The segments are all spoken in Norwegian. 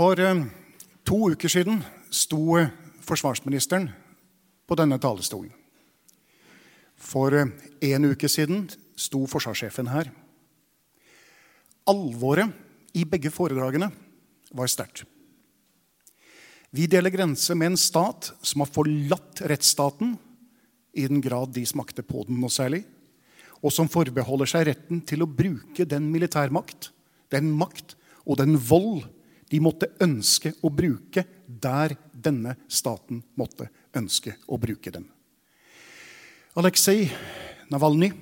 For eh, to uker siden sto eh, forsvarsministeren på denne talerstolen. For eh, en uke siden sto forsvarssjefen her. Alvoret i begge foredragene var sterkt. Vi deler grense med en stat som har forlatt rettsstaten, i den grad de smakte på den noe særlig, og som forbeholder seg retten til å bruke den militærmakt, den makt og den vold de måtte ønske å bruke der denne staten måtte ønske å bruke den. Aleksej Navalnyj,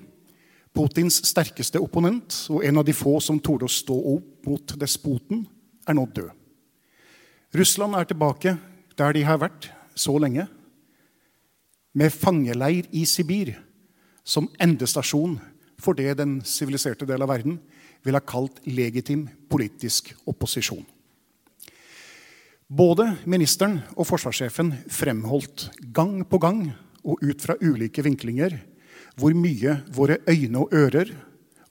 Putins sterkeste opponent og en av de få som torde å stå opp mot despoten, er nå død. Russland er tilbake der de har vært så lenge, med fangeleir i Sibir som endestasjon for det den siviliserte del av verden ville ha kalt legitim politisk opposisjon. Både ministeren og forsvarssjefen fremholdt gang på gang og ut fra ulike vinklinger hvor mye våre øyne og ører,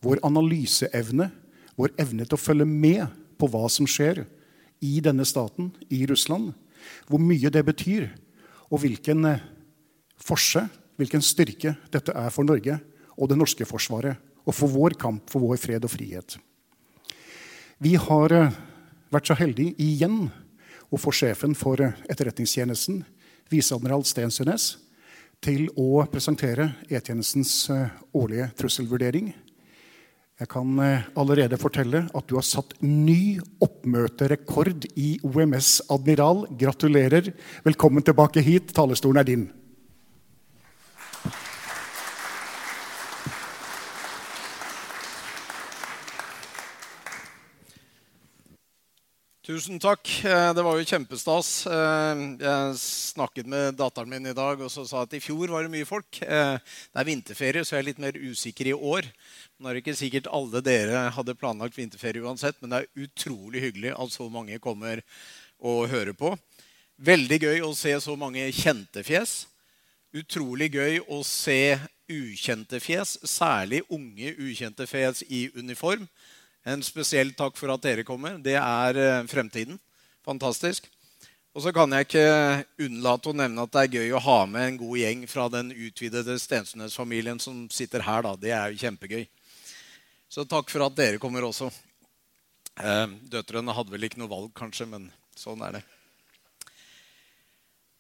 vår analyseevne, vår evne til å følge med på hva som skjer i denne staten, i Russland, hvor mye det betyr, og hvilken eh, forse, hvilken styrke dette er for Norge og det norske forsvaret, og for vår kamp for vår fred og frihet. Vi har eh, vært så heldige igjen å få sjefen for eh, Etterretningstjenesten, viseadmiral Stensønes, til å presentere E-tjenestens årlige trusselvurdering. Jeg kan allerede fortelle at du har satt ny oppmøterekord i OMS Admiral. Gratulerer. Velkommen tilbake hit. Talerstolen er din. Tusen takk. Eh, det var jo kjempestas. Eh, jeg snakket med datteren min i dag og så sa at i fjor var det mye folk. Eh, det er vinterferie, så jeg er litt mer usikker i år. Nå er det ikke sikkert alle dere hadde planlagt vinterferie uansett, men det er utrolig hyggelig at så mange kommer og hører på. Veldig gøy å se så mange kjente fjes. Utrolig gøy å se ukjente fjes, særlig unge ukjente fjes i uniform. En spesiell takk for at dere kommer. Det er eh, fremtiden. Fantastisk. Og så kan jeg ikke unnlate å nevne at det er gøy å ha med en god gjeng fra den utvidede Stensnes-familien som sitter her. da. Det er jo kjempegøy. Så takk for at dere kommer også. Eh, døtrene hadde vel ikke noe valg, kanskje, men sånn er det.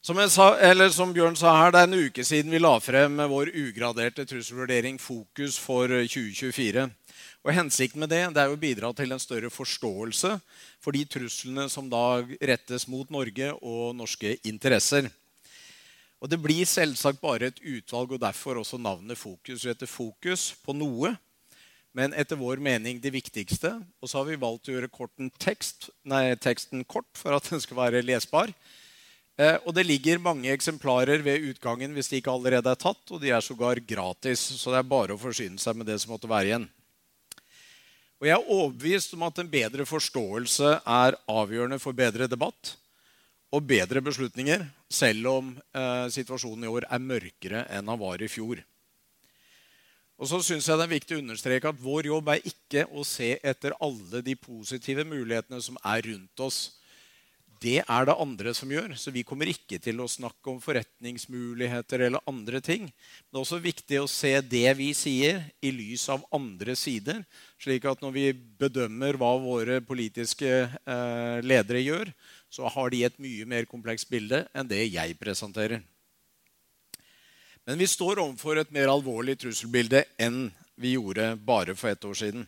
Som, sa, som, Bjørn sa her, Det er en uke siden vi la frem vår ugraderte trusselvurdering Fokus for 2024. Og Hensikten med det, det er å bidra til en større forståelse for de truslene som da rettes mot Norge og norske interesser. Og Det blir selvsagt bare et utvalg, og derfor også navnet Fokus. heter fokus på noe, men etter vår mening det viktigste. Og så har vi valgt å gjøre tekst, nei, teksten kort for at den skal være lesbar. Eh, og det ligger mange eksemplarer ved utgangen hvis de ikke allerede er tatt. Og de er sågar gratis, så det er bare å forsyne seg med det som måtte være igjen. Og jeg er overbevist om at en bedre forståelse er avgjørende for bedre debatt og bedre beslutninger, selv om eh, situasjonen i år er mørkere enn den var i fjor. Og så synes jeg det er viktig å understreke at Vår jobb er ikke å se etter alle de positive mulighetene som er rundt oss. Det er det andre som gjør. Så vi kommer ikke til å snakke om forretningsmuligheter eller andre ting. Men det er også viktig å se det vi sier, i lys av andre sider. Slik at når vi bedømmer hva våre politiske eh, ledere gjør, så har de et mye mer komplekst bilde enn det jeg presenterer. Men vi står overfor et mer alvorlig trusselbilde enn vi gjorde bare for ett år siden.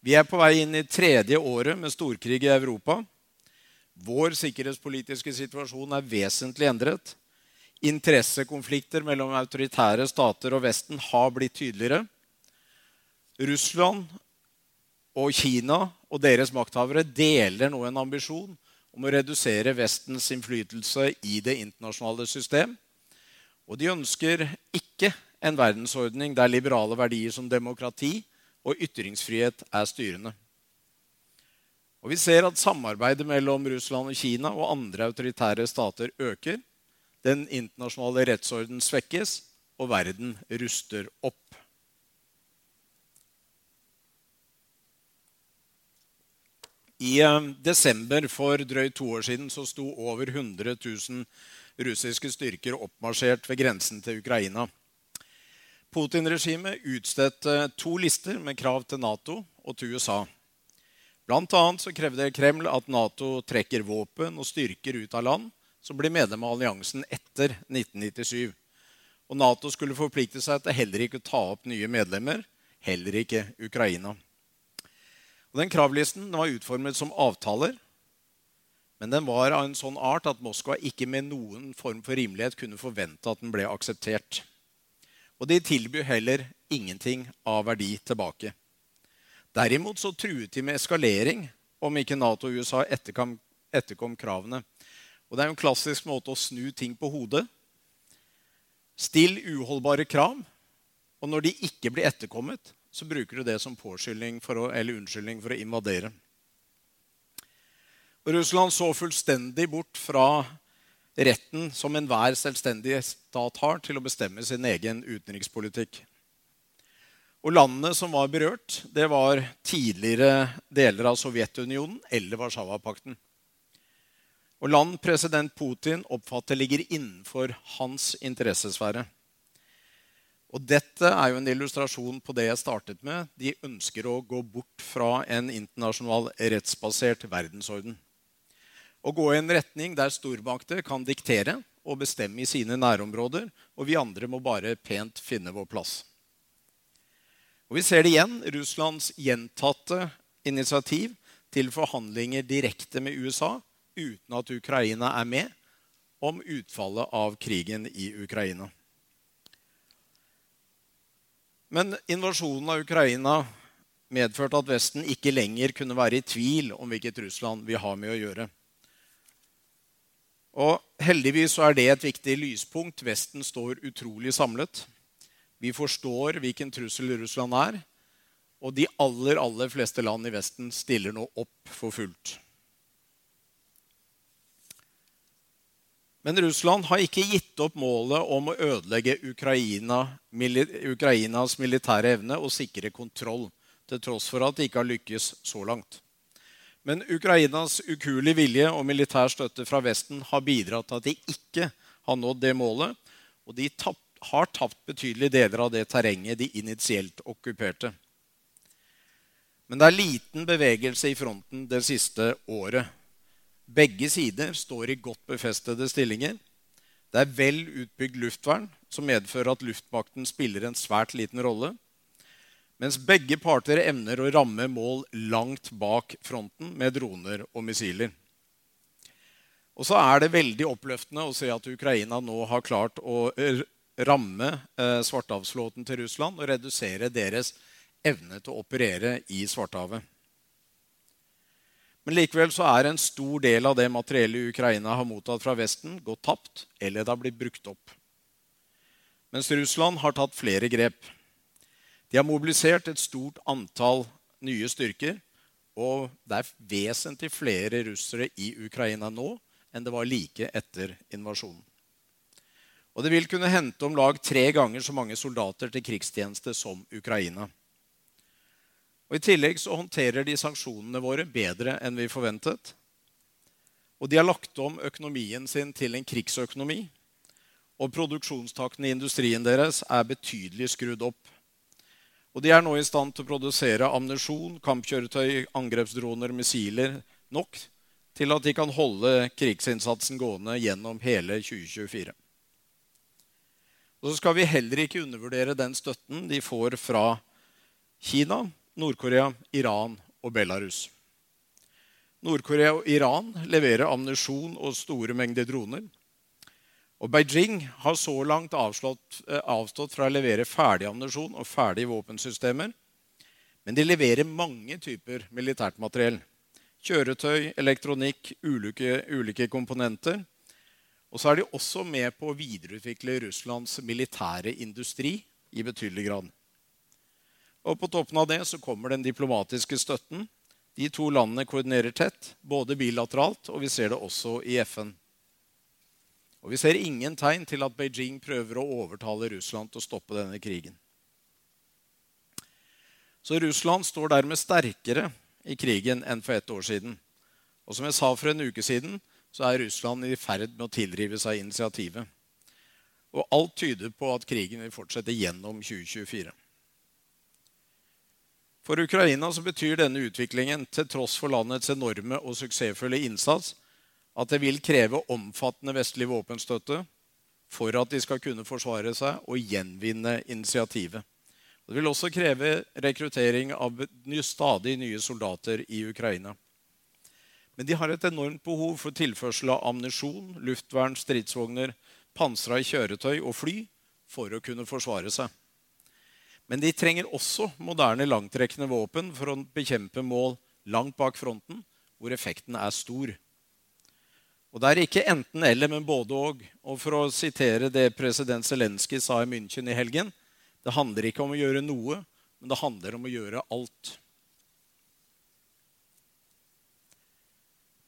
Vi er på vei inn i tredje året med storkrig i Europa. Vår sikkerhetspolitiske situasjon er vesentlig endret. Interessekonflikter mellom autoritære stater og Vesten har blitt tydeligere. Russland og Kina og deres makthavere deler nå en ambisjon om å redusere Vestens innflytelse i det internasjonale system. Og de ønsker ikke en verdensordning der liberale verdier som demokrati og ytringsfrihet er styrende. Og Vi ser at samarbeidet mellom Russland og Kina og andre autoritære stater øker. Den internasjonale rettsorden svekkes, og verden ruster opp. I eh, desember for drøyt to år siden så sto over 100 000 russiske styrker oppmarsjert ved grensen til Ukraina. Putin-regimet utstedte to lister med krav til Nato og til USA. Annet så krevde Kreml at Nato trekker våpen og styrker ut av land som blir medlem av alliansen etter 1997. Og Nato skulle forplikte seg til heller ikke å ta opp nye medlemmer, heller ikke Ukraina. Og den Kravlisten var utformet som avtaler men den var av en sånn art at Moskva ikke med noen form for rimelighet kunne forvente at den ble akseptert. Og de tilbyr heller ingenting av verdi tilbake. Derimot så truet de med eskalering om ikke Nato og USA etterkom, etterkom kravene. Og det er jo en klassisk måte å snu ting på hodet. Still uholdbare krav, og når de ikke blir etterkommet, så bruker du det som påskyldning for å, eller unnskyldning for å invadere. Russland så fullstendig bort fra retten som enhver selvstendig stat har til å bestemme sin egen utenrikspolitikk. Og Landene som var berørt, det var tidligere deler av Sovjetunionen eller Warszawapakten. Og land president Putin oppfatter ligger innenfor hans interessesfære. Og Dette er jo en illustrasjon på det jeg startet med. De ønsker å gå bort fra en internasjonal rettsbasert verdensorden å gå i en retning der stormakter kan diktere og bestemme i sine nærområder, og vi andre må bare pent finne vår plass. Og Vi ser det igjen. Russlands gjentatte initiativ til forhandlinger direkte med USA uten at Ukraina er med, om utfallet av krigen i Ukraina. Men invasjonen av Ukraina medførte at Vesten ikke lenger kunne være i tvil om hvilket Russland vi har med å gjøre. Og heldigvis er det et viktig lyspunkt. Vesten står utrolig samlet. Vi forstår hvilken trussel Russland er. Og de aller, aller fleste land i Vesten stiller nå opp for fullt. Men Russland har ikke gitt opp målet om å ødelegge Ukraina, Ukrainas militære evne og sikre kontroll, til tross for at de ikke har lykkes så langt. Men Ukrainas ukuelige vilje og militær støtte fra Vesten har bidratt til at de ikke har nådd det målet, og de tapt, har tapt betydelige deler av det terrenget de initielt okkuperte. Men det er liten bevegelse i fronten det siste året. Begge sider står i godt befestede stillinger. Det er vel utbygd luftvern, som medfører at luftmakten spiller en svært liten rolle. Mens begge parter evner å ramme mål langt bak fronten med droner og missiler. Og så er det veldig oppløftende å se at Ukraina nå har klart å ramme eh, Svartehavsflåten til Russland og redusere deres evne til å operere i Svartehavet. Men likevel så er en stor del av det materiellet Ukraina har mottatt fra Vesten, gått tapt eller det har blitt brukt opp. Mens Russland har tatt flere grep. De har mobilisert et stort antall nye styrker. Og det er vesentlig flere russere i Ukraina nå enn det var like etter invasjonen. Og det vil kunne hente om lag tre ganger så mange soldater til krigstjeneste som Ukraina. Og I tillegg så håndterer de sanksjonene våre bedre enn vi forventet. Og de har lagt om økonomien sin til en krigsøkonomi. Og produksjonstakten i industrien deres er betydelig skrudd opp. Og de er nå i stand til å produsere ammunisjon, kampkjøretøy, angrepsdroner, missiler nok til at de kan holde krigsinnsatsen gående gjennom hele 2024. Og så skal vi heller ikke undervurdere den støtten de får fra Kina, Nord-Korea, Iran og Belarus. Nord-Korea og Iran leverer ammunisjon og store mengder droner. Og Beijing har så langt avslått, eh, avstått fra å levere ferdig ammunisjon og ferdige våpensystemer. Men de leverer mange typer militært materiell. Kjøretøy, elektronikk, ulike, ulike komponenter. Og så er de også med på å videreutvikle Russlands militære industri i betydelig grad. Og på toppen av det så kommer den diplomatiske støtten. De to landene koordinerer tett, både bilateralt og vi ser det også i FN. Og vi ser ingen tegn til at Beijing prøver å overtale Russland til å stoppe denne krigen. Så Russland står dermed sterkere i krigen enn for ett år siden. Og som jeg sa for en uke siden, så er Russland i ferd med å tilrive seg initiativet. Og alt tyder på at krigen vil fortsette gjennom 2024. For Ukraina så betyr denne utviklingen, til tross for landets enorme og suksessfulle innsats, at det vil kreve omfattende vestlig våpenstøtte for at de skal kunne forsvare seg og gjenvinne initiativet. Det vil også kreve rekruttering av stadig nye soldater i Ukraina. Men de har et enormt behov for tilførsel av ammunisjon, luftvern, stridsvogner, pansra kjøretøy og fly for å kunne forsvare seg. Men de trenger også moderne langtrekkende våpen for å bekjempe mål langt bak fronten, hvor effekten er stor. Og Det er ikke enten-eller, men både og. Og for å sitere det president Zelenskyj sa i München i helgen det handler ikke om å gjøre noe, men det handler om å gjøre alt.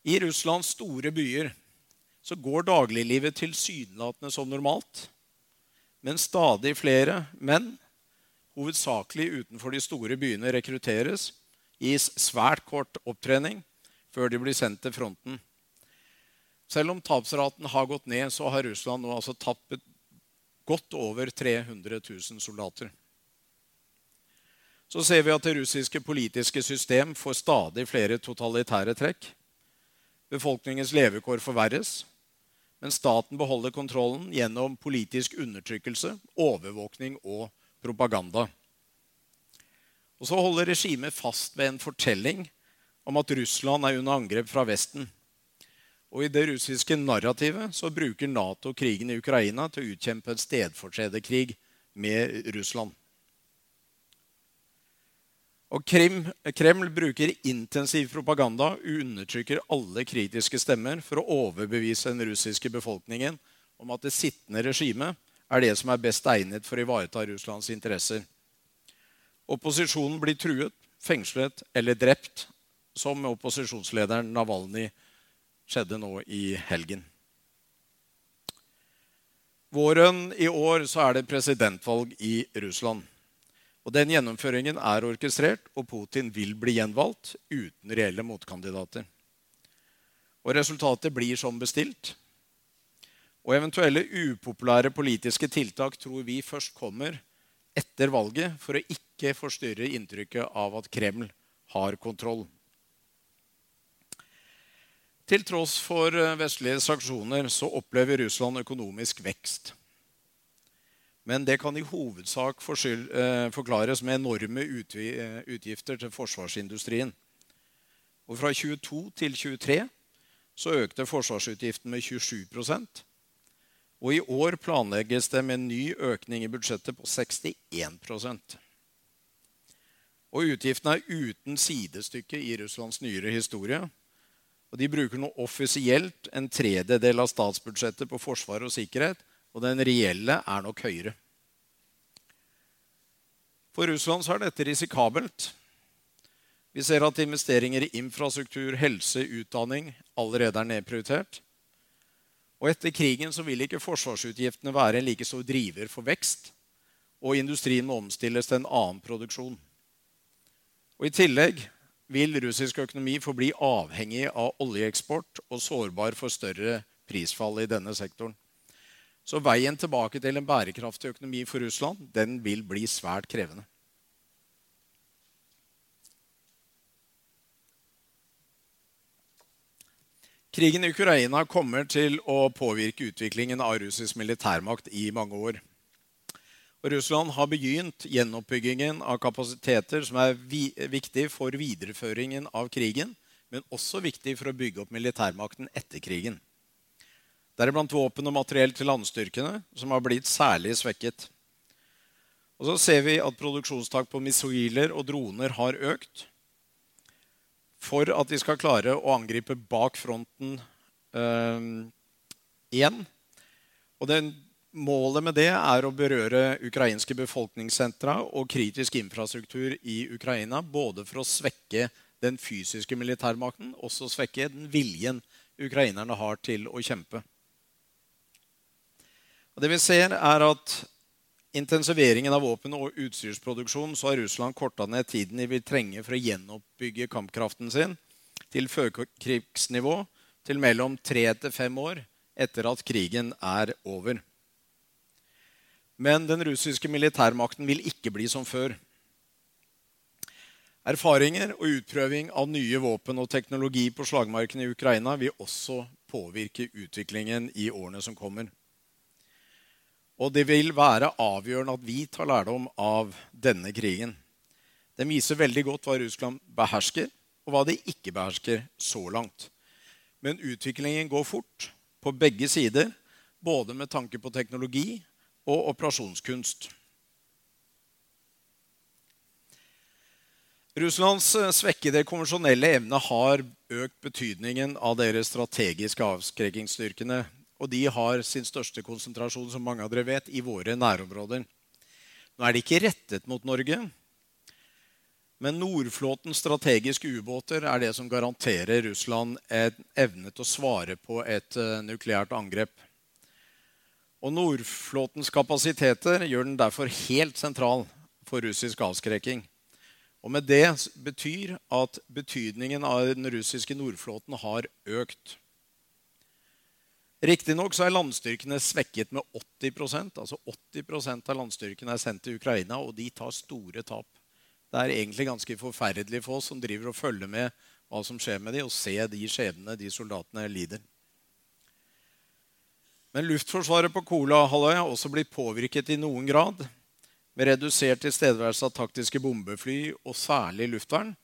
I Russlands store byer så går dagliglivet tilsynelatende som normalt. Men stadig flere menn, hovedsakelig utenfor de store byene, rekrutteres, gis svært kort opptrening før de blir sendt til fronten. Selv om tapsraten har gått ned, så har Russland nå altså tappet godt over 300 000 soldater. Så ser vi at det russiske politiske system får stadig flere totalitære trekk. Befolkningens levekår forverres, men staten beholder kontrollen gjennom politisk undertrykkelse, overvåkning og propaganda. Og så holder regimet fast ved en fortelling om at Russland er under angrep fra Vesten. Og I det russiske narrativet så bruker Nato krigen i Ukraina til å utkjempe en stedfortrederkrig med Russland. Og Kreml bruker intensiv propaganda og undertrykker alle kritiske stemmer for å overbevise den russiske befolkningen om at det sittende regimet er det som er best egnet for å ivareta Russlands interesser. Opposisjonen blir truet, fengslet eller drept, som med opposisjonslederen Navalnyj skjedde nå i helgen. Våren i år så er det presidentvalg i Russland. Og Den gjennomføringen er orkestrert, og Putin vil bli gjenvalgt uten reelle motkandidater. Og Resultatet blir som bestilt. Og Eventuelle upopulære politiske tiltak tror vi først kommer etter valget for å ikke forstyrre inntrykket av at Kreml har kontroll. Til tross for eh, vestlige sanksjoner så opplever Russland økonomisk vekst. Men det kan i hovedsak eh, forklares med enorme eh, utgifter til forsvarsindustrien. Og fra 22 til 23 så økte forsvarsutgiften med 27% Og i år planlegges det med en ny økning i budsjettet på 61% Og utgiftene er uten sidestykke i Russlands nyere historie. Og De bruker nå offisielt en tredjedel av statsbudsjettet på forsvar og sikkerhet. Og den reelle er nok høyere. For Russland så er dette risikabelt. Vi ser at investeringer i infrastruktur, helse, utdanning allerede er nedprioritert. Og etter krigen så vil ikke forsvarsutgiftene være en like stor driver for vekst, og industrien må omstilles til en annen produksjon. Og I tillegg vil russisk økonomi forbli avhengig av oljeeksport og sårbar for større prisfall i denne sektoren. Så veien tilbake til en bærekraftig økonomi for Russland den vil bli svært krevende. Krigen i Ukraina kommer til å påvirke utviklingen av russisk militærmakt i mange år. Og Russland har begynt gjenoppbyggingen av kapasiteter som er vi viktig for videreføringen av krigen, men også viktig for å bygge opp militærmakten etter krigen. Deriblant våpen og materiell til landstyrkene, som har blitt særlig svekket. Og så ser vi at produksjonstak på missiler og droner har økt. For at de skal klare å angripe bak fronten øh, igjen. Og det, målet med det er å berøre ukrainske befolkningssentra og kritisk infrastruktur i Ukraina. Både for å svekke den fysiske militærmakten, også svekke den viljen ukrainerne har til å kjempe. Og det vi ser, er at intensiveringen av våpen- og utstyrsproduksjon så har Russland korta ned tiden de vil trenge for å gjenoppbygge kampkraften sin til førkrigsnivå til mellom tre til fem år etter at krigen er over. Men den russiske militærmakten vil ikke bli som før. Erfaringer og utprøving av nye våpen og teknologi på slagmarken i Ukraina vil også påvirke utviklingen i årene som kommer. Og det vil være avgjørende at vi tar lærdom av denne krigen. Den viser veldig godt hva Russland behersker, og hva de ikke behersker så langt. Men utviklingen går fort på begge sider, både med tanke på teknologi og operasjonskunst. Russlands svekkede konvensjonelle evne har økt betydningen av deres strategiske avskrekkingsstyrkene og de har sin største konsentrasjon som mange av dere vet, i våre nærområder. Nå er de ikke rettet mot Norge, men Nordflåtens strategiske ubåter er det som garanterer Russland evne til å svare på et uh, nukleært angrep. Og Nordflåtens kapasiteter gjør den derfor helt sentral for russisk avskrekking. Og med det betyr at betydningen av den russiske Nordflåten har økt. Riktignok er landstyrkene svekket med 80% altså 80% av landstyrkene er sendt til Ukraina, og de tar store tap. Det er egentlig ganske forferdelig for oss som driver og følger med hva som skjer med dem, og se de skjebnene de soldatene lider. Men luftforsvaret på Kolahalvøya har også blitt påvirket i noen grad, med redusert tilstedeværelse av taktiske bombefly og særlig luftvern.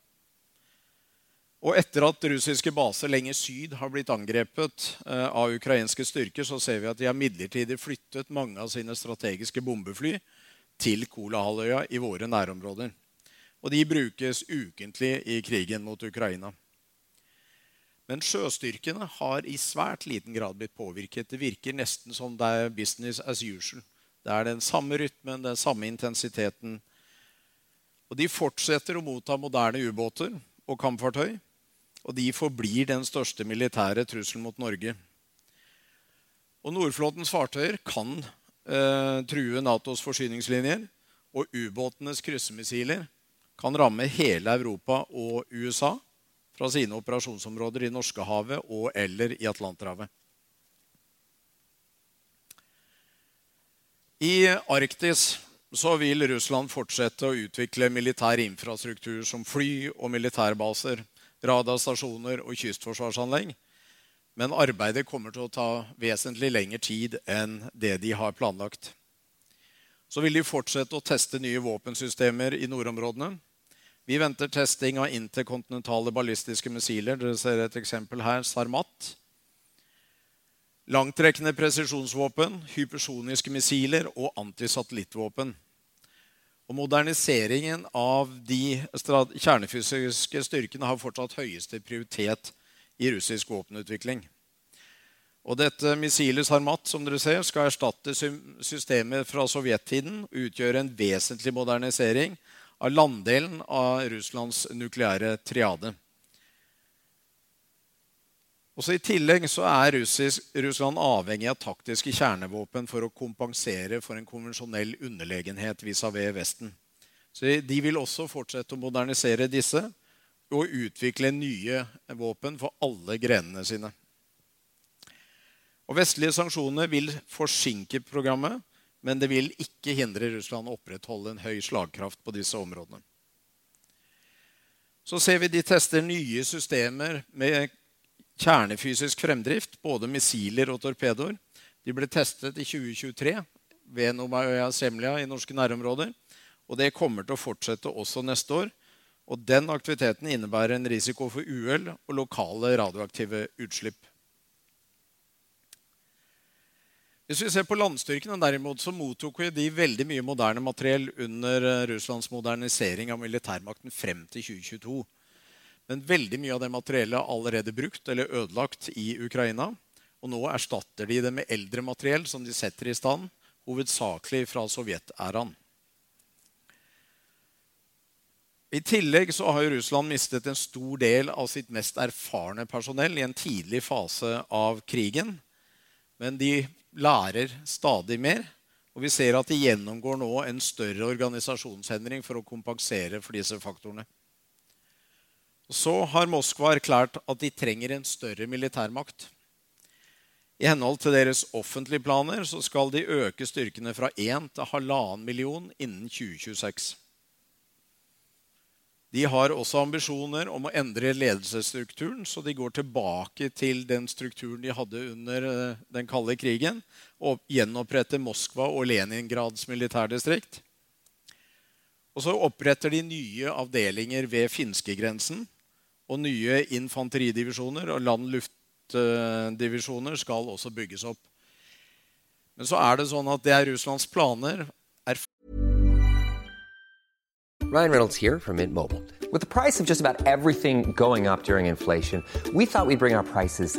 Og etter at russiske baser lenger syd har blitt angrepet eh, av ukrainske styrker, så ser vi at de har midlertidig flyttet mange av sine strategiske bombefly til Kolahalvøya i våre nærområder. Og de brukes ukentlig i krigen mot Ukraina. Men sjøstyrkene har i svært liten grad blitt påvirket. Det virker nesten som det er business as usual. Det er den samme rytmen, den samme intensiteten. Og de fortsetter å motta moderne ubåter og kampfartøy og de forblir den største militære trusselen mot Norge. Og Nordflåtens fartøyer kan eh, true Natos forsyningslinjer, og ubåtenes kryssemissiler kan ramme hele Europa og USA fra sine operasjonsområder i Norskehavet og eller i Atlanterhavet. I Arktis så vil Russland fortsette å utvikle militær infrastruktur som fly og militærbaser radarstasjoner og kystforsvarsanlegg. Men arbeidet kommer til å ta vesentlig lengre tid enn det de har planlagt. Så vil de fortsette å teste nye våpensystemer i nordområdene. Vi venter testing av interkontinentale ballistiske missiler. Dere ser et eksempel her. Sarmat. Langtrekkende presisjonsvåpen, hypersoniske missiler og antisatellittvåpen. Og moderniseringen av de kjernefysiske styrkene har fortsatt høyeste prioritet i russisk våpenutvikling. Og dette missilet Sarmat som dere ser, skal erstatte systemet fra sovjettiden og utgjøre en vesentlig modernisering av landdelen av Russlands nukleære triade. Også I tillegg så er Russland avhengig av taktiske kjernevåpen for å kompensere for en konvensjonell underlegenhet vis-à-vis Vesten. Så De vil også fortsette å modernisere disse og utvikle nye våpen for alle grenene sine. Og Vestlige sanksjoner vil forsinke programmet, men det vil ikke hindre Russland å opprettholde en høy slagkraft på disse områdene. Så ser vi de tester nye systemer med kjernefysisk fremdrift, både missiler og torpedoer. De ble testet i 2023 ved Nomaøya Semlja i norske nærområder. Og det kommer til å fortsette også neste år. Og den aktiviteten innebærer en risiko for uhell og lokale radioaktive utslipp. Hvis vi ser på landstyrkene, derimot, så mottok de veldig mye moderne materiell under Russlands modernisering av militærmakten frem til 2022. Men veldig mye av det materiellet er allerede brukt eller ødelagt i Ukraina. Og nå erstatter de det med eldre materiell som de setter i stand, hovedsakelig fra sovjetæraen. I tillegg så har Russland mistet en stor del av sitt mest erfarne personell i en tidlig fase av krigen. Men de lærer stadig mer, og vi ser at de gjennomgår nå en større organisasjonsendring for å kompensere for disse faktorene. Så har Moskva erklært at de trenger en større militærmakt. I henhold til deres offentlige planer så skal de øke styrkene fra 1 til 1,5 million innen 2026. De har også ambisjoner om å endre ledelsesstrukturen, så de går tilbake til den strukturen de hadde under eh, den kalde krigen, og gjenoppretter Moskva og Leningrads militærdistrikt. Og så oppretter de nye avdelinger ved finskegrensen og nye infanteridivisjoner og land-luft-divisjoner skal også bygges opp. Men så er det sånn at det er Russlands planer er Ryan Reynolds here from Mint Mobile. With the price of just about everything going up during inflation, we thought we'd bring our prices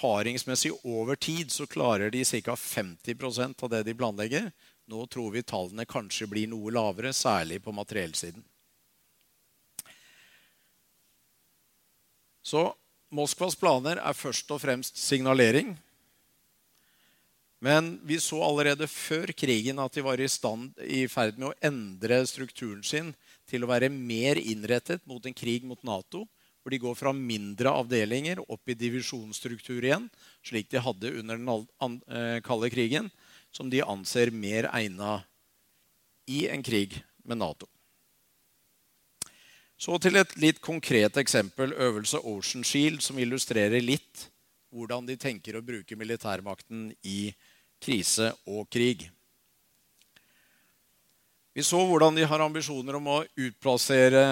Erfaringsmessig over tid så klarer de ca. 50% av det de planlegger. Nå tror vi tallene kanskje blir noe lavere, særlig på materiellsiden. Så Moskvas planer er først og fremst signalering. Men vi så allerede før krigen at de var i, stand, i ferd med å endre strukturen sin til å være mer innrettet mot en krig mot Nato hvor de går fra mindre avdelinger opp i divisjonsstruktur igjen, slik de hadde under den eh, kalde krigen, som de anser mer egna i en krig med Nato. Så til et litt konkret eksempel, øvelse Ocean Shield, som illustrerer litt hvordan de tenker å bruke militærmakten i krise og krig. Vi så hvordan de har ambisjoner om å utplassere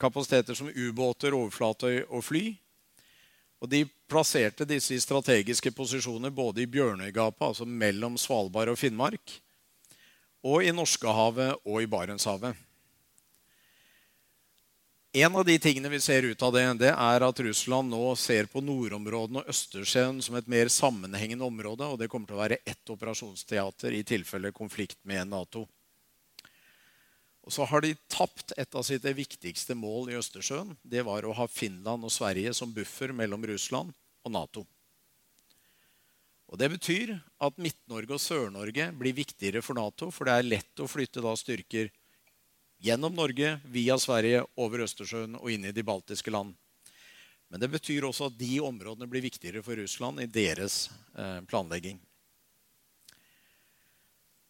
kapasiteter som ubåter, overflatøy og fly. Og De plasserte disse i strategiske posisjoner både i Bjørnøygapet, altså mellom Svalbard og Finnmark, og i Norskehavet og i Barentshavet. En av de tingene vi ser ut av det, det er at Russland nå ser på nordområdene og Østersjøen som et mer sammenhengende område. og Det kommer til å være ett operasjonsteater i tilfelle konflikt med Nato. Og så har de tapt et av sitt viktigste mål i Østersjøen. Det var å ha Finland og Sverige som buffer mellom Russland og Nato. Og Det betyr at Midt-Norge og Sør-Norge blir viktigere for Nato, for det er lett å flytte da styrker gjennom Norge, via Sverige, over Østersjøen og inn i de baltiske land. Men det betyr også at de områdene blir viktigere for Russland i deres eh, planlegging.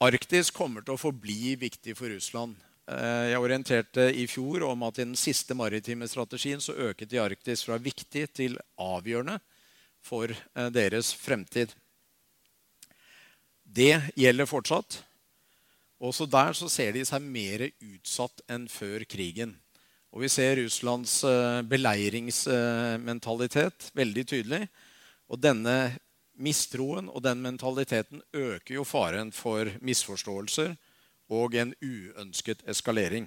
Arktis kommer til å forbli viktig for Russland. Eh, jeg orienterte i fjor om at i den siste maritime strategien så øket de Arktis fra viktig til avgjørende for eh, deres fremtid. Det gjelder fortsatt. Også der så ser de seg mer utsatt enn før krigen. Og vi ser Russlands eh, beleiringsmentalitet veldig tydelig. Og denne mistroen og den mentaliteten øker jo faren for misforståelser og en uønsket eskalering.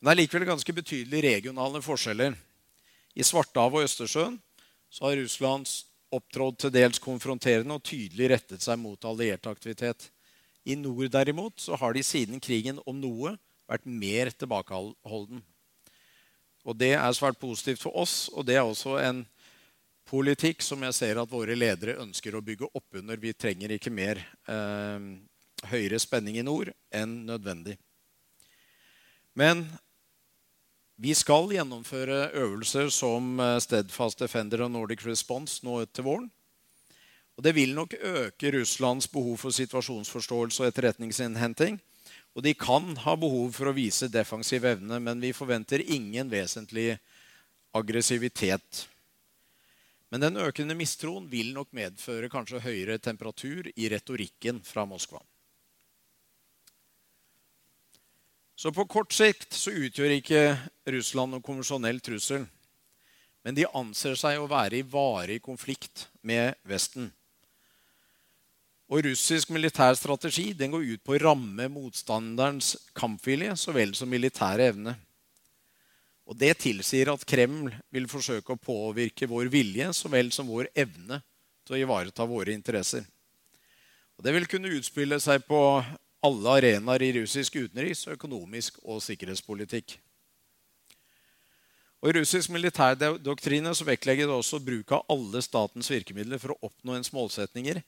Men det er likevel ganske betydelige regionale forskjeller. I Svartehavet og Østersjøen har Russlands opptrådt til dels konfronterende og tydelig rettet seg mot alliert aktivitet. I nord derimot så har de siden krigen om noe vært mer tilbakeholden. Og Det er svært positivt for oss, og det er også en politikk som jeg ser at våre ledere ønsker å bygge opp under. Vi trenger ikke mer eh, høyere spenning i nord enn nødvendig. Men vi skal gjennomføre øvelser som eh, Steadfast Defender og Nordic Response nå til våren. Og Det vil nok øke Russlands behov for situasjonsforståelse og etterretningsinnhenting. Og de kan ha behov for å vise defensiv evne, men vi forventer ingen vesentlig aggressivitet. Men den økende mistroen vil nok medføre kanskje høyere temperatur i retorikken fra Moskva. Så på kort sikt så utgjør ikke Russland noen konvensjonell trussel. Men de anser seg å være i varig konflikt med Vesten. Og russisk militær strategi den går ut på å ramme motstanderens kampvilje så vel som militære evne. Og Det tilsier at Kreml vil forsøke å påvirke vår vilje så vel som vår evne til å ivareta våre interesser. Og Det vil kunne utspille seg på alle arenaer i russisk utenriks-, økonomisk og sikkerhetspolitikk. Og I russisk militærdoktrine så vektlegger det også bruk av alle statens virkemidler for å oppnå ens målsetninger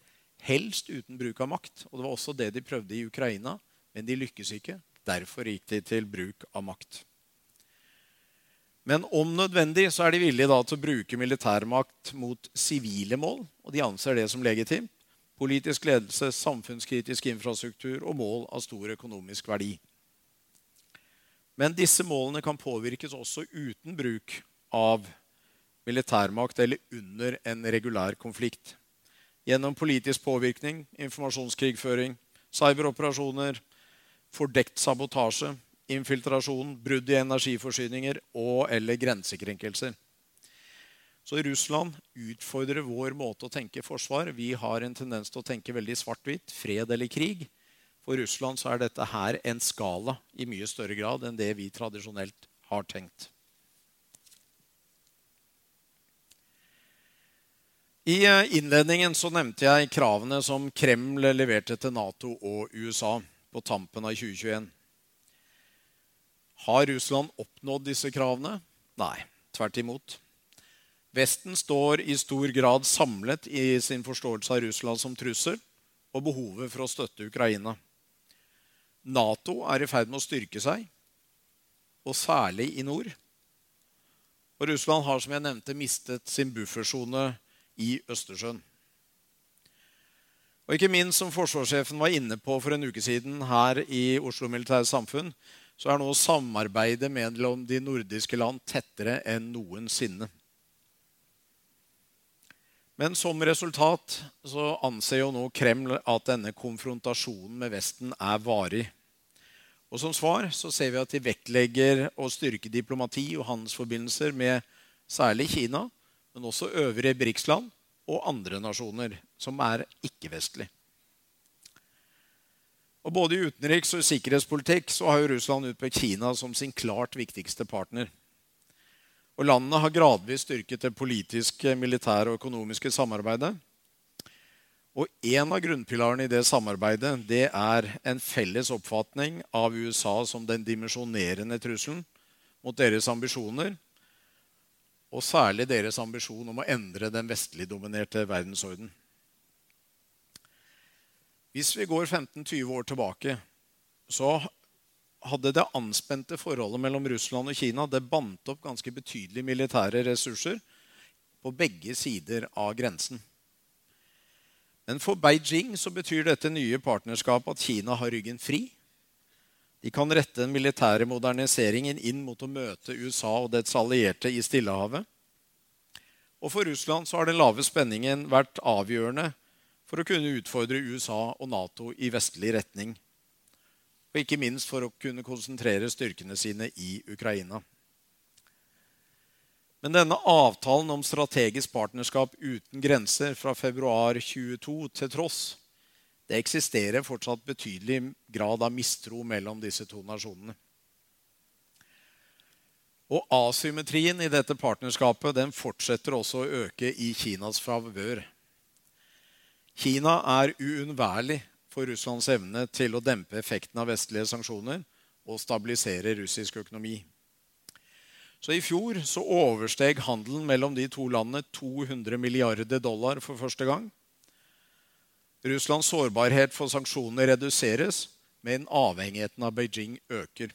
helst uten bruk av makt. Og Det var også det de prøvde i Ukraina, men de lykkes ikke. Derfor gikk de til bruk av makt. Men om nødvendig så er de villige til å bruke militærmakt mot sivile mål, og de anser det som legitimt. Politisk ledelse, samfunnskritisk infrastruktur og mål av stor økonomisk verdi. Men disse målene kan påvirkes også uten bruk av militærmakt eller under en regulær konflikt gjennom politisk påvirkning, informasjonskrigføring, cyberoperasjoner, fordekt sabotasje, infiltrasjon, brudd i energiforsyninger og- eller grensekrenkelser. Så Russland utfordrer vår måte å tenke forsvar. Vi har en tendens til å tenke veldig svart-hvitt. Fred eller krig. For Russland så er dette her en skala i mye større grad enn det vi tradisjonelt har tenkt. I eh, innledningen så nevnte jeg kravene som Kreml leverte til Nato og USA på tampen av 2021. Har Russland oppnådd disse kravene? Nei, tvert imot. Vesten står i stor grad samlet i sin forståelse av Russland som trussel og behovet for å støtte Ukraina. Nato er i ferd med å styrke seg, og særlig i nord. Og Russland har som jeg nevnte, mistet sin buffersone i Østersjøen. Og ikke minst, som forsvarssjefen var inne på for en uke siden her i Oslo Militære Samfunn, så er nå samarbeidet mellom de nordiske land tettere enn noensinne. Men som resultat så anser jo nå Kreml at denne konfrontasjonen med Vesten er varig. Og Som svar så ser vi at de vektlegger å styrke diplomati og handelsforbindelser med særlig Kina, men også øvrige BRICS-land og andre nasjoner som er ikke-vestlige. Og Både i utenriks- og sikkerhetspolitikk så har jo Russland utpekt Kina som sin klart viktigste partner. Og Landene har gradvis styrket det politiske, militære og økonomiske samarbeidet. Og En av grunnpilarene i det samarbeidet det er en felles oppfatning av USA som den dimensjonerende trusselen mot deres ambisjoner og særlig deres ambisjon om å endre den vestligdominerte verdensorden. Hvis vi går 15-20 år tilbake, så hadde det anspente forholdet mellom Russland og Kina det bandt opp ganske betydelige militære ressurser på begge sider av grensen. Men for Beijing så betyr dette nye partnerskapet at Kina har ryggen fri. De kan rette den militære moderniseringen inn mot å møte USA og dets allierte i Stillehavet. Og for Russland så har den lave spenningen vært avgjørende for å kunne utfordre USA og Nato i vestlig retning. Og ikke minst for å kunne konsentrere styrkene sine i Ukraina. Men denne avtalen om strategisk partnerskap uten grenser fra februar 22 til tross, det eksisterer fortsatt betydelig grad av mistro mellom disse to nasjonene. Og asymmetrien i dette partnerskapet den fortsetter også å øke i Kinas favør. Kina er uunnværlig for Russlands evne til å dempe effekten av vestlige sanksjoner og stabilisere russisk økonomi. Så I fjor så oversteg handelen mellom de to landene 200 milliarder dollar for første gang. Russlands sårbarhet for sanksjoner reduseres, men avhengigheten av Beijing øker.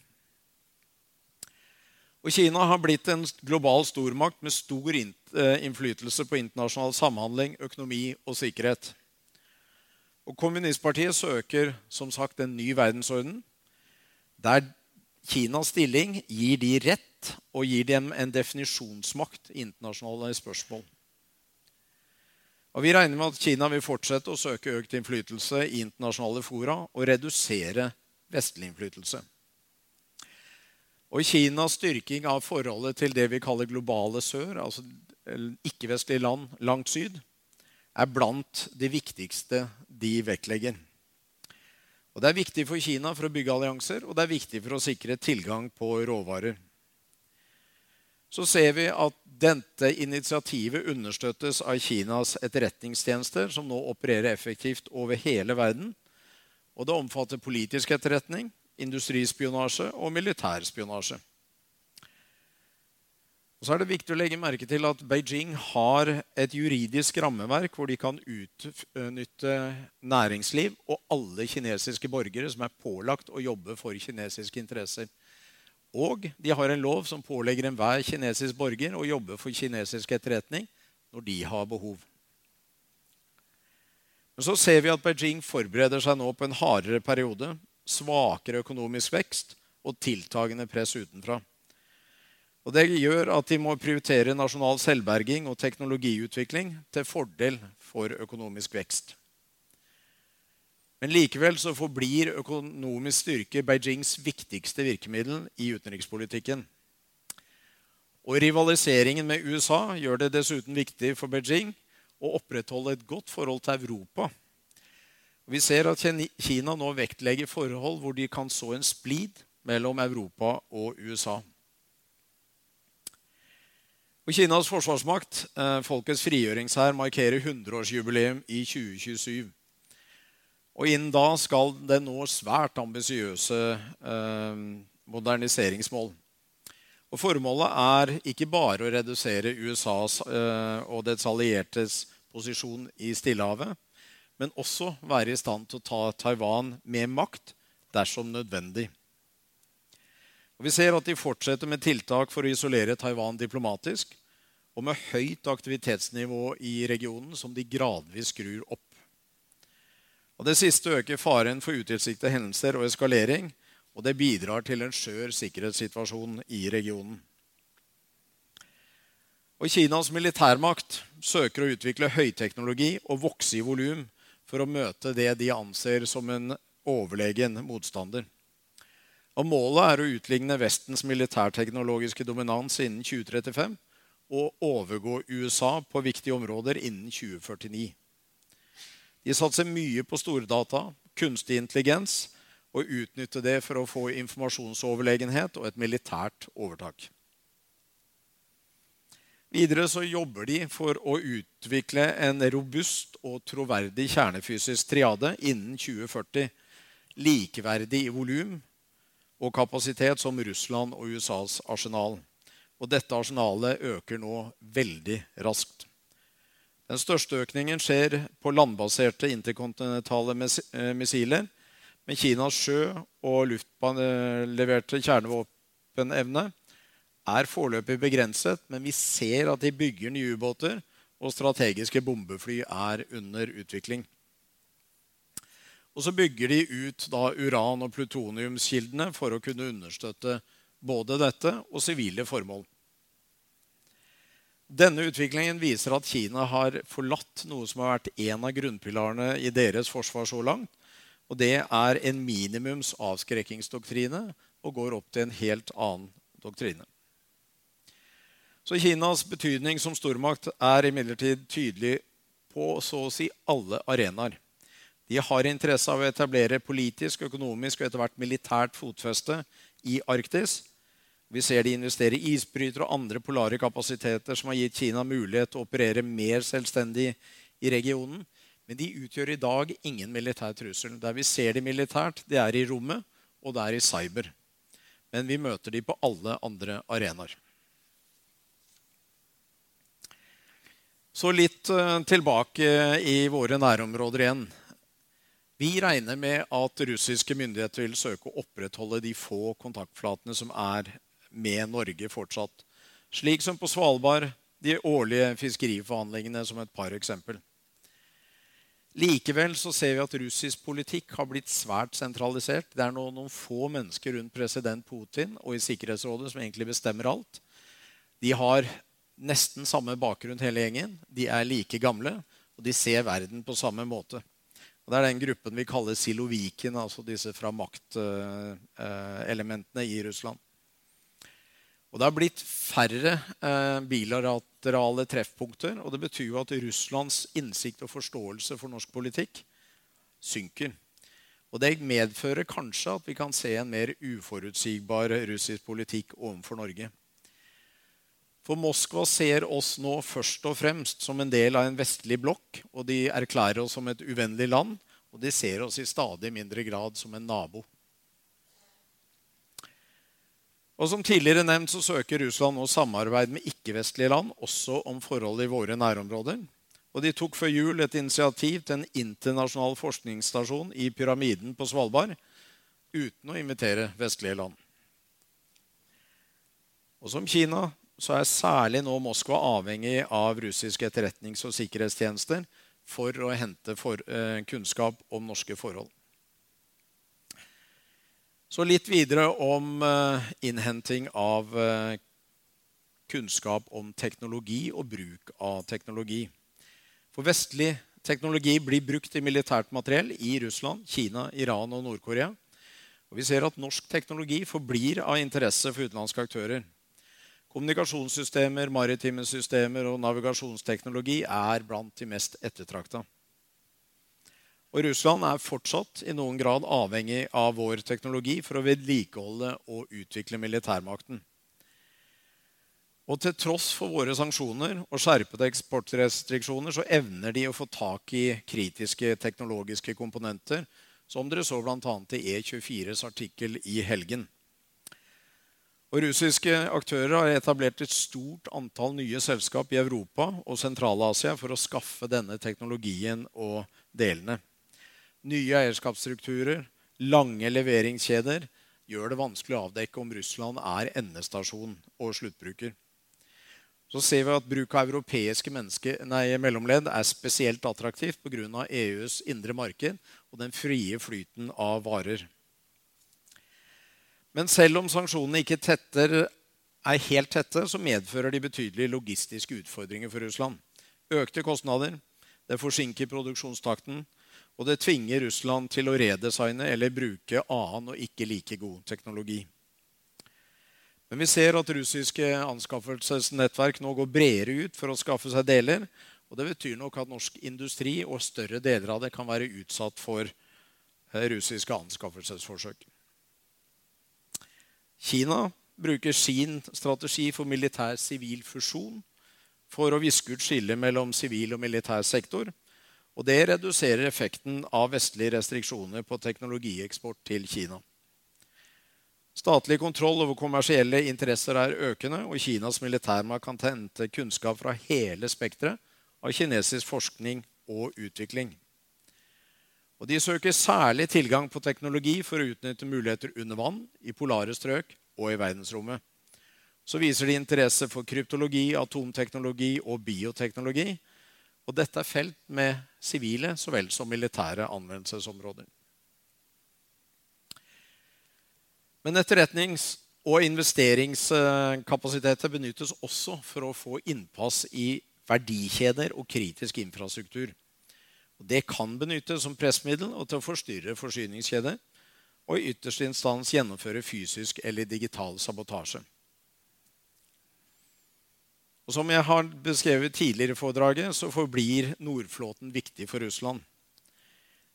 Og Kina har blitt en global stormakt med stor eh, innflytelse på internasjonal samhandling, økonomi og sikkerhet. Og Kommunistpartiet søker som sagt en ny verdensorden der Kinas stilling gir de rett og gir dem en definisjonsmakt i internasjonale spørsmål. Og Vi regner med at Kina vil fortsette å søke økt innflytelse i internasjonale fora og redusere vestlig innflytelse. Og Kinas styrking av forholdet til det vi kaller globale sør, altså ikke-vestlige land langt syd, er blant de viktigste de vektlegger. Og Det er viktig for Kina for å bygge allianser, og det er viktig for å sikre tilgang på råvarer så ser vi at dette initiativet understøttes av Kinas etterretningstjenester, som nå opererer effektivt over hele verden. Og det omfatter politisk etterretning, industrispionasje og militærspionasje. Og så er det viktig å legge merke til at Beijing har et juridisk rammeverk hvor de kan utnytte næringsliv og alle kinesiske borgere som er pålagt å jobbe for kinesiske interesser. Og de har en lov som pålegger enhver kinesisk borger å jobbe for kinesisk etterretning når de har behov. Men så ser vi at Beijing forbereder seg nå på en hardere periode, svakere økonomisk vekst og tiltagende press utenfra. Og Det gjør at de må prioritere nasjonal selvberging og teknologiutvikling til fordel for økonomisk vekst. Men likevel så forblir økonomisk styrke Beijings viktigste virkemiddel i utenrikspolitikken. Og rivaliseringen med USA gjør det dessuten viktig for Beijing å opprettholde et godt forhold til Europa. Vi ser at Kina nå vektlegger forhold hvor de kan så en splid mellom Europa og USA. Og Kinas forsvarsmakt, eh, folkets frigjøringshær, markerer 100-årsjubileum i 2027. Og innen da skal det nå svært ambisiøse eh, moderniseringsmål. Og Formålet er ikke bare å redusere USAs eh, og dets alliertes posisjon i Stillehavet, men også være i stand til å ta Taiwan med makt dersom nødvendig. Og vi ser at de fortsetter med tiltak for å isolere Taiwan diplomatisk, og med høyt aktivitetsnivå i regionen som de gradvis skrur opp. Og Det siste øker faren for utilsiktede hendelser og eskalering, og det bidrar til en skjør sikkerhetssituasjon i regionen. Og Kinas militærmakt søker å utvikle høyteknologi og vokse i volum for å møte det de anser som en overlegen motstander. Og Målet er å utligne Vestens militærteknologiske dominans innen 2035 og overgå USA på viktige områder innen 2049. De satser mye på stordata, kunstig intelligens, og utnytter det for å få informasjonsoverlegenhet og et militært overtak. Videre så jobber de for å utvikle en robust og troverdig kjernefysisk triade innen 2040, likeverdig i volum og kapasitet som Russland og USAs arsenal. Og dette arsenalet øker nå veldig raskt. Den største økningen skjer på landbaserte interkontinentale eh, missiler, Men Kinas sjø- og luftleverte kjernevåpenevne er foreløpig begrenset, men vi ser at de bygger nye ubåter, og strategiske bombefly er under utvikling. Og så bygger de ut uran- og plutoniumskildene for å kunne understøtte både dette og sivile formål. Denne utviklingen viser at Kina har forlatt noe som har vært en av grunnpilarene i deres forsvar så langt. Og det er en minimums avskrekkingsdoktrine og går opp til en helt annen doktrine. Så Kinas betydning som stormakt er imidlertid tydelig på så å si alle arenaer. De har interesse av å etablere politisk, økonomisk og etter hvert militært fotfeste i Arktis. Vi ser de investerer i isbrytere og andre polare kapasiteter som har gitt Kina mulighet til å operere mer selvstendig i regionen. Men de utgjør i dag ingen militær trussel. Der vi ser de militært, det er i rommet, og det er i cyber. Men vi møter de på alle andre arenaer. Så litt eh, tilbake i våre nærområder igjen. Vi regner med at russiske myndigheter vil søke å opprettholde de få kontaktflatene som er med Norge fortsatt. Slik som på Svalbard, de årlige fiskeriforhandlingene som et par eksempel. Likevel så ser vi at russisk politikk har blitt svært sentralisert. Det er nå noen få mennesker rundt president Putin og i Sikkerhetsrådet som egentlig bestemmer alt. De har nesten samme bakgrunn hele gjengen. De er like gamle, og de ser verden på samme måte. Og det er den gruppen vi kaller siloviken, altså disse fra maktelementene i Russland. Og Det har blitt færre eh, bilaterale treffpunkter. og Det betyr jo at Russlands innsikt og forståelse for norsk politikk synker. Og Det medfører kanskje at vi kan se en mer uforutsigbar russisk politikk overfor Norge. For Moskva ser oss nå først og fremst som en del av en vestlig blokk, og de erklærer oss som et uvennlig land, og de ser oss i stadig mindre grad som en nabo. Og Som tidligere nevnt så søker Russland nå samarbeid med ikke-vestlige land, også om forhold i våre nærområder. Og De tok før jul et initiativ til en internasjonal forskningsstasjon i pyramiden på Svalbard, uten å invitere vestlige land. Og Som Kina så er særlig nå Moskva avhengig av russiske etterretnings- og sikkerhetstjenester for å hente for, eh, kunnskap om norske forhold. Så litt videre om eh, innhenting av eh, kunnskap om teknologi og bruk av teknologi. For vestlig teknologi blir brukt i militært materiell i Russland, Kina, Iran og Nord-Korea. Og vi ser at norsk teknologi forblir av interesse for utenlandske aktører. Kommunikasjonssystemer, maritime systemer og navigasjonsteknologi er blant de mest ettertrakta. Og Russland er fortsatt i noen grad avhengig av vår teknologi for å vedlikeholde og utvikle militærmakten. Og til tross for våre sanksjoner og skjerpede eksportrestriksjoner så evner de å få tak i kritiske teknologiske komponenter, som dere så bl.a. i E24s artikkel i helgen. Og Russiske aktører har etablert et stort antall nye selskap i Europa og Sentral-Asia for å skaffe denne teknologien og delene. Nye eierskapsstrukturer, lange leveringskjeder gjør det vanskelig å avdekke om Russland er endestasjon og sluttbruker. Så ser vi at bruk av europeiske nei, mellomledd er spesielt attraktivt pga. EUs indre marked og den frie flyten av varer. Men selv om sanksjonene ikke tetter, er helt tette, så medfører de betydelige logistiske utfordringer for Russland. Økte kostnader, det forsinker produksjonstakten, og det tvinger Russland til å redesigne eller bruke annen og ikke like god teknologi. Men vi ser at russiske anskaffelsesnettverk nå går bredere ut for å skaffe seg deler. Og det betyr nok at norsk industri og større deler av det kan være utsatt for eh, russiske anskaffelsesforsøk. Kina bruker sin strategi for militær-sivil fusjon for å viske ut skillet mellom sivil og militær sektor. Og det reduserer effekten av vestlige restriksjoner på teknologieksport til Kina. Statlig kontroll over kommersielle interesser er økende, og Kinas militærmakt kan hente kunnskap fra hele spekteret av kinesisk forskning og utvikling. Og De søker særlig tilgang på teknologi for å utnytte muligheter under vann, i polare strøk og i verdensrommet. Så viser de interesse for kryptologi, atomteknologi og bioteknologi. Og dette er felt med sivile så vel som militære anvendelsesområder. Men etterretnings- og investeringskapasiteter benyttes også for å få innpass i verdikjeder og kritisk infrastruktur. Det kan benyttes som pressmiddel og til å forstyrre forsyningskjeder. Og i ytterste instans gjennomføre fysisk eller digital sabotasje. Og Som jeg har beskrevet tidligere i foredraget, så forblir Nordflåten viktig for Russland.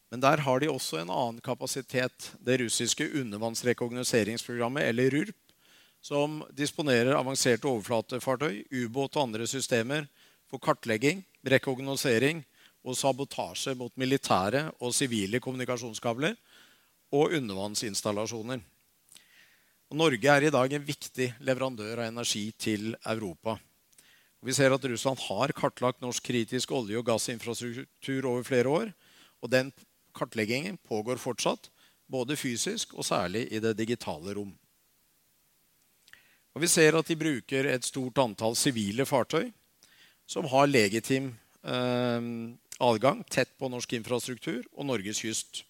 Men der har de også en annen kapasitet, det russiske undervannsrekognoseringsprogrammet, eller RURP, som disponerer avanserte overflatefartøy, ubåt og andre systemer for kartlegging, rekognosering og sabotasje mot militære og sivile kommunikasjonskabler og undervannsinstallasjoner. Og Norge er i dag en viktig leverandør av energi til Europa. Vi ser at Russland har kartlagt norsk kritisk olje- og gassinfrastruktur over flere år. Og den kartleggingen pågår fortsatt, både fysisk og særlig i det digitale rom. Og Vi ser at de bruker et stort antall sivile fartøy som har legitim eh, adgang tett på norsk infrastruktur og Norges kyst.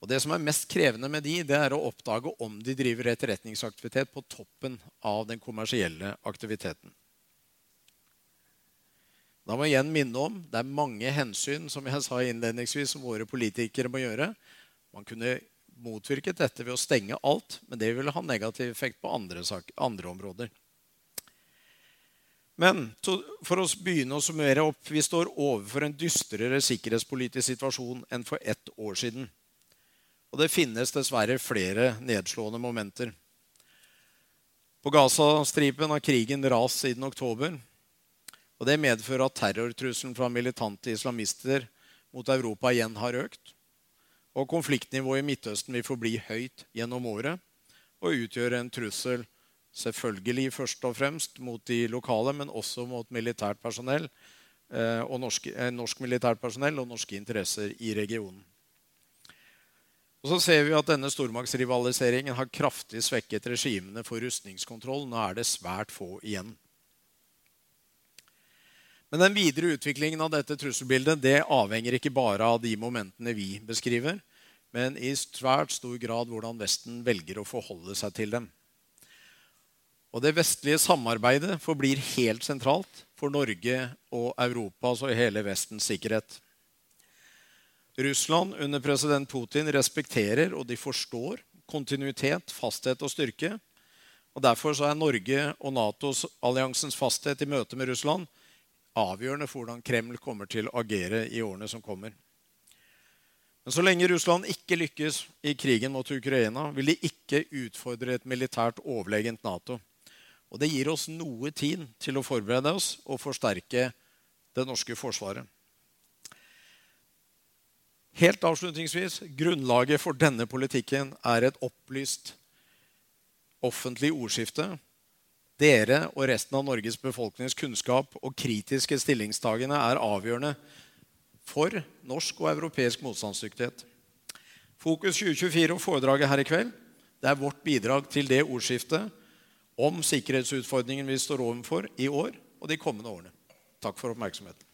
Og Det som er mest krevende med de, det er å oppdage om de driver etterretningsaktivitet på toppen av den kommersielle aktiviteten. Da må jeg igjen minne om det er mange hensyn som jeg sa innledningsvis, som våre politikere må gjøre. Man kunne motvirket dette ved å stenge alt, men det ville ha negativ effekt på andre, andre områder. Men for å begynne å summere opp vi står overfor en dystrere sikkerhetspolitisk situasjon enn for ett år siden. Og det finnes dessverre flere nedslående momenter. På Gazastripen har krigen rast siden oktober. Og Det medfører at terrortrusselen fra militante islamister mot Europa igjen har økt. Og konfliktnivået i Midtøsten vil forbli høyt gjennom året og utgjøre en trussel selvfølgelig først og fremst mot de lokale, men også mot militært personell eh, og norsk, eh, norsk militært personell og norske interesser i regionen. Og så ser vi at denne stormaktsrivaliseringen har kraftig svekket regimene for rustningskontroll. Nå er det svært få igjen. Men den videre utviklingen av dette trusselbildet det avhenger ikke bare av de momentene vi beskriver, men i svært stor grad hvordan Vesten velger å forholde seg til dem. Og Det vestlige samarbeidet forblir helt sentralt for Norge og Europas og hele Vestens sikkerhet. Russland under president Putin respekterer og de forstår kontinuitet, fasthet og styrke. Og Derfor er Norge og Natos alliansens fasthet i møte med Russland avgjørende for hvordan Kreml kommer til å agere i årene som kommer. Men så lenge Russland ikke lykkes i krigen mot Ukraina, vil de ikke utfordre et militært overlegent Nato. Og det gir oss noe tid til å forberede oss og forsterke det norske forsvaret. Helt avslutningsvis grunnlaget for denne politikken er et opplyst offentlig ordskifte dere og resten av Norges befolknings kunnskap og kritiske stillingstagende er avgjørende for norsk og europeisk motstandsdyktighet. Fokus 2024 og foredraget her i kveld det er vårt bidrag til det ordskiftet om sikkerhetsutfordringen vi står overfor i år og de kommende årene. Takk for oppmerksomheten.